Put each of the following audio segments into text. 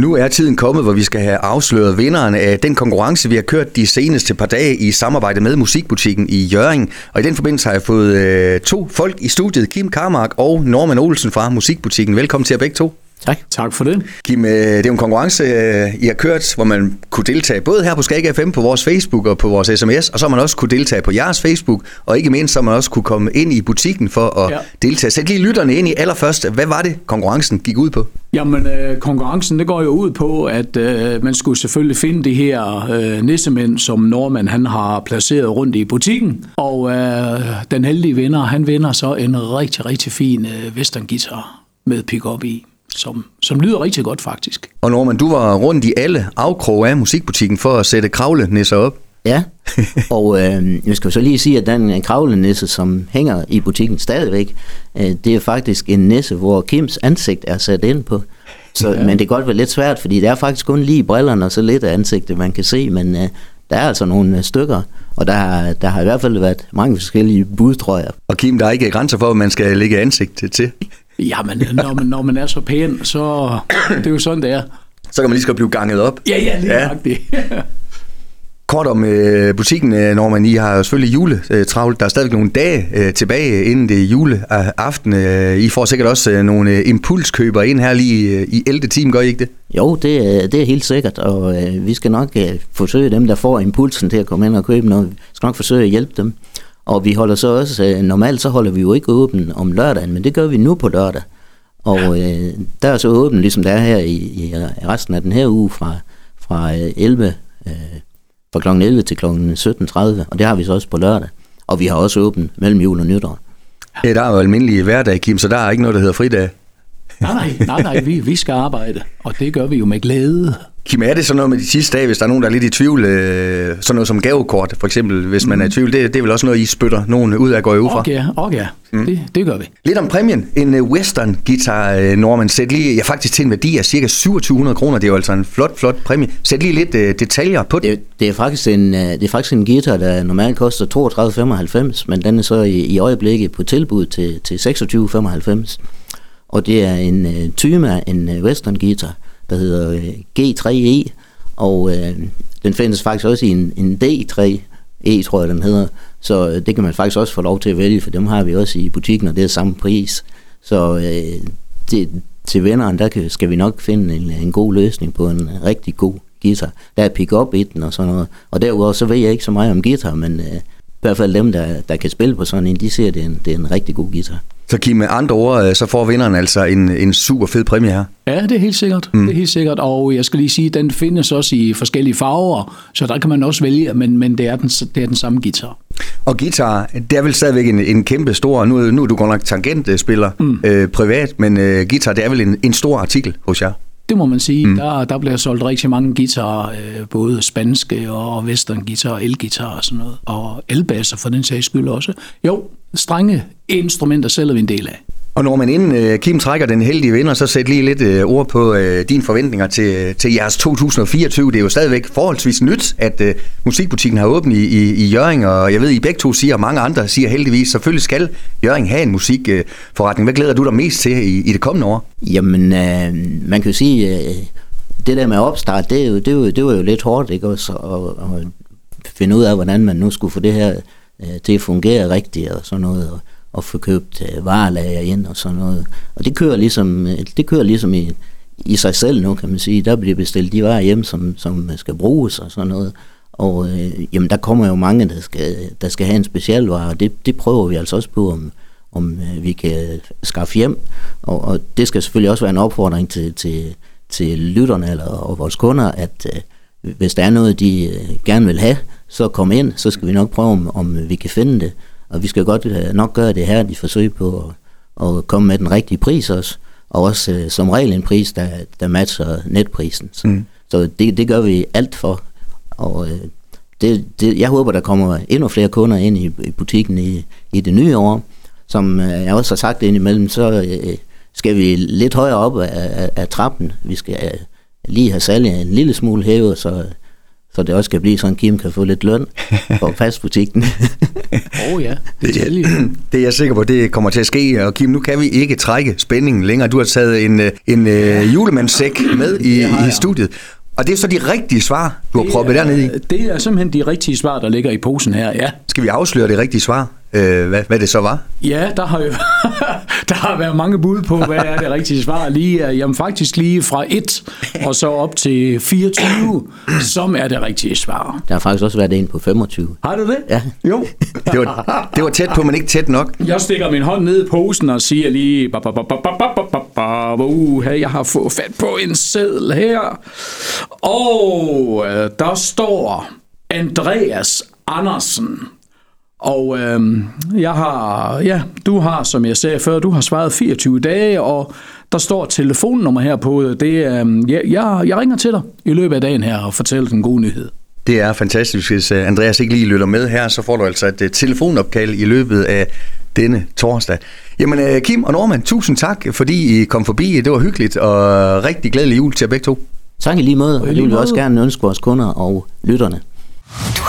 Nu er tiden kommet, hvor vi skal have afsløret vinderen af den konkurrence, vi har kørt de seneste par dage i samarbejde med Musikbutikken i Jøring. Og i den forbindelse har jeg fået øh, to folk i studiet, Kim Karmark og Norman Olsen fra Musikbutikken. Velkommen til jer begge to. Tak. Tak for det. Kim, det er jo en konkurrence, øh, I har kørt, hvor man kunne deltage både her på Skag FM på vores Facebook og på vores sms, og så man også kunne deltage på jeres Facebook, og ikke mindst så man også kunne komme ind i butikken for at ja. deltage. Sæt lige lytterne ind i allerførst. Hvad var det, konkurrencen gik ud på? Jamen, øh, konkurrencen det går jo ud på, at øh, man skulle selvfølgelig finde de her øh, nissemænd, som Norman han har placeret rundt i butikken. Og øh, den heldige vinder, han vinder så en rigtig, rigtig fin øh, western guitar med pick-up i som, som lyder rigtig godt faktisk. Og Norman, du var rundt i alle afkroge af musikbutikken for at sætte kravlenisser op. Ja, og øh, jeg skal så lige sige, at den kravlenisse, som hænger i butikken stadigvæk, øh, det er faktisk en nisse, hvor Kims ansigt er sat ind på. Så, ja. Men det kan godt være lidt svært, fordi det er faktisk kun lige brillerne og så lidt af ansigtet, man kan se, men øh, der er altså nogle øh, stykker, og der har, der har i hvert fald været mange forskellige bud, tror jeg. Og Kim, der er ikke grænser for, hvad man skal lægge ansigt til? Jamen, når man, når man er så pæn, så det er jo sådan, det er. Så kan man lige skal blive ganget op. Ja, ja, lige ja. det. Kort om øh, butikken, øh, når man I har selvfølgelig juletravlt. Der er stadig nogle dage øh, tilbage inden det er juleaften. Øh, I får sikkert også øh, nogle øh, impulskøber ind her lige øh, i 11. time, gør I ikke det? Jo, det, det er helt sikkert, og øh, vi skal nok øh, forsøge dem, der får impulsen til at komme ind og købe noget. Vi skal nok forsøge at hjælpe dem. Og vi holder så også, øh, normalt så holder vi jo ikke åben om lørdagen, men det gør vi nu på lørdag. Og øh, der er så åben, ligesom der er her i, i resten af den her uge, fra, fra 11, øh, øh, fra kl. 11 til kl. 17.30, og det har vi så også på lørdag. Og vi har også åben mellem jul og nytår. Ja, der er jo almindelig hverdag, Kim, så der er ikke noget, der hedder fridag. Nej, nej, nej, nej vi, vi skal arbejde, og det gør vi jo med glæde. Kim, er det sådan noget med de sidste dage, hvis der er nogen, der er lidt i tvivl, øh, sådan noget som gavekort for eksempel, hvis man er i mm. tvivl, det, det er vel også noget, I spytter nogen ud af går ud fra? Okay, okay. Mm. Det, det gør vi. Lidt om præmien. En uh, western guitar, uh, Norman, sæt lige, ja faktisk til en værdi af cirka 2700 kroner, det er jo altså en flot, flot præmie. Sæt lige lidt uh, detaljer på det. det. Det er, faktisk en, uh, det er faktisk en guitar, der normalt koster 32,95, men den er så i, i øjeblikket på tilbud til, til 26,95. Og det er en uh, Tyma, en uh, western guitar, der hedder øh, G3E, e, og øh, den findes faktisk også i en, en D3E, e, tror jeg den hedder. Så øh, det kan man faktisk også få lov til at vælge, for dem har vi også i butikken, og det er samme pris. Så øh, det, til venneren, der kan, skal vi nok finde en, en god løsning på en rigtig god guitar. Der er pick-up i den og sådan noget. Og derudover så ved jeg ikke så meget om guitar, men øh, i hvert fald dem, der, der kan spille på sådan en, de ser, det er en, det er en rigtig god guitar. Så Kim, med andre ord, øh, så får vinderen altså en, en super fed præmie her. Ja, det er helt sikkert. Mm. Det er helt sikkert. Og jeg skal lige sige, at den findes også i forskellige farver, så der kan man også vælge, men, men det, er den, det er den samme guitar. Og guitar, det er vel stadigvæk en, en kæmpe stor, nu, nu er du godt nok tangentspiller mm. øh, privat, men øh, guitar, det er vel en, en stor artikel hos jer? Det må man sige. Mm. Der, der bliver solgt rigtig mange guitarer, øh, både spanske og western guitar, elgitar og sådan noget, og elbasser for den sags skyld også. Jo, strenge instrumenter sælger vi en del af. Og når man inden uh, Kim trækker den heldige vinder, så sæt lige lidt uh, ord på uh, dine forventninger til, til jeres 2024. Det er jo stadigvæk forholdsvis nyt, at uh, musikbutikken har åbent i, i, i Jøring, og jeg ved, I begge to siger, og mange andre siger heldigvis, selvfølgelig skal Jøring have en musikforretning. Hvad glæder du dig mest til i, i det kommende år? Jamen, uh, man kan jo sige, uh, det der med opstart, det, er jo, det, er jo, det var jo lidt hårdt, ikke også? At, finde ud af, hvordan man nu skulle få det her uh, til at fungere rigtigt og sådan noget. Og, og få købt øh, varelager ind og sådan noget. Og det kører ligesom, øh, det kører ligesom i, i sig selv nu, kan man sige. Der bliver bestilt de varer hjem, som, som øh, skal bruges og sådan noget. Og øh, jamen, der kommer jo mange, der skal, der skal have en specialvare, og det, det prøver vi altså også på, om, om øh, vi kan øh, skaffe hjem. Og, og det skal selvfølgelig også være en opfordring til, til, til lytterne eller, og vores kunder, at øh, hvis der er noget, de øh, gerne vil have, så kom ind, så skal vi nok prøve, om, om vi kan finde det. Og vi skal godt øh, nok gøre det her, de forsøger på at, at komme med den rigtige pris også, og også uh, som regel en pris, der, der matcher netprisen. Så, mm. så det, det gør vi alt for. Og uh, det, det, jeg håber, der kommer endnu flere kunder ind i, i butikken i, i det nye år. Som uh, jeg også har sagt indimellem, så uh, skal vi lidt højere op af, af, af trappen. Vi skal uh, lige have salget en lille smule hævet, så så det også kan blive sådan, at Kim kan få lidt løn for at passe butikken. Åh oh, ja, Det, detalje. det er jeg sikker på, det kommer til at ske. Og Kim, nu kan vi ikke trække spændingen længere. Du har taget en, øh, en uh, julemandssæk med i, Det har i studiet. Og det er så de rigtige svar, du har Det proppet er- dernede i. Det er simpelthen de rigtige svar, der ligger i posen her, ja. Skal vi afsløre det rigtige svar? Øh, hvad, hvad det så var? Ja, der har jo Der har været mange bud på, hvad er det rigtige svar lige er. Jamen faktisk lige fra 1 og så op til 24, som er det rigtige svar. Der har faktisk også været en på 25. Har du det? Ja. Jo. det, var, det var tæt på, men ikke tæt nok. Jeg stikker min hånd ned i posen og siger lige, uh, jeg har fået fat på en seddel her. Og øh, der står Andreas Andersen. Og øh, jeg har, ja, du har, som jeg sagde før, du har svaret 24 dage, og der står et telefonnummer her på. Det, er, øh, jeg, jeg, ringer til dig i løbet af dagen her og fortæller den gode nyhed. Det er fantastisk. Hvis øh, Andreas ikke lige lytter med her, så får du altså et øh, telefonopkald i løbet af denne torsdag. Jamen øh, Kim og Norman, tusind tak, fordi I kom forbi. Det var hyggeligt, og rigtig glædelig jul til jer begge to. Tak i lige måde, og det vil vi også gerne ønske vores kunder og lytterne.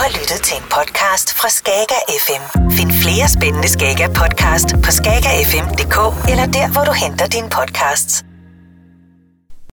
Har lyttet til en podcast fra Skager FM. Find flere spændende Skager podcast på skagerfm.dk eller der, hvor du henter dine podcasts.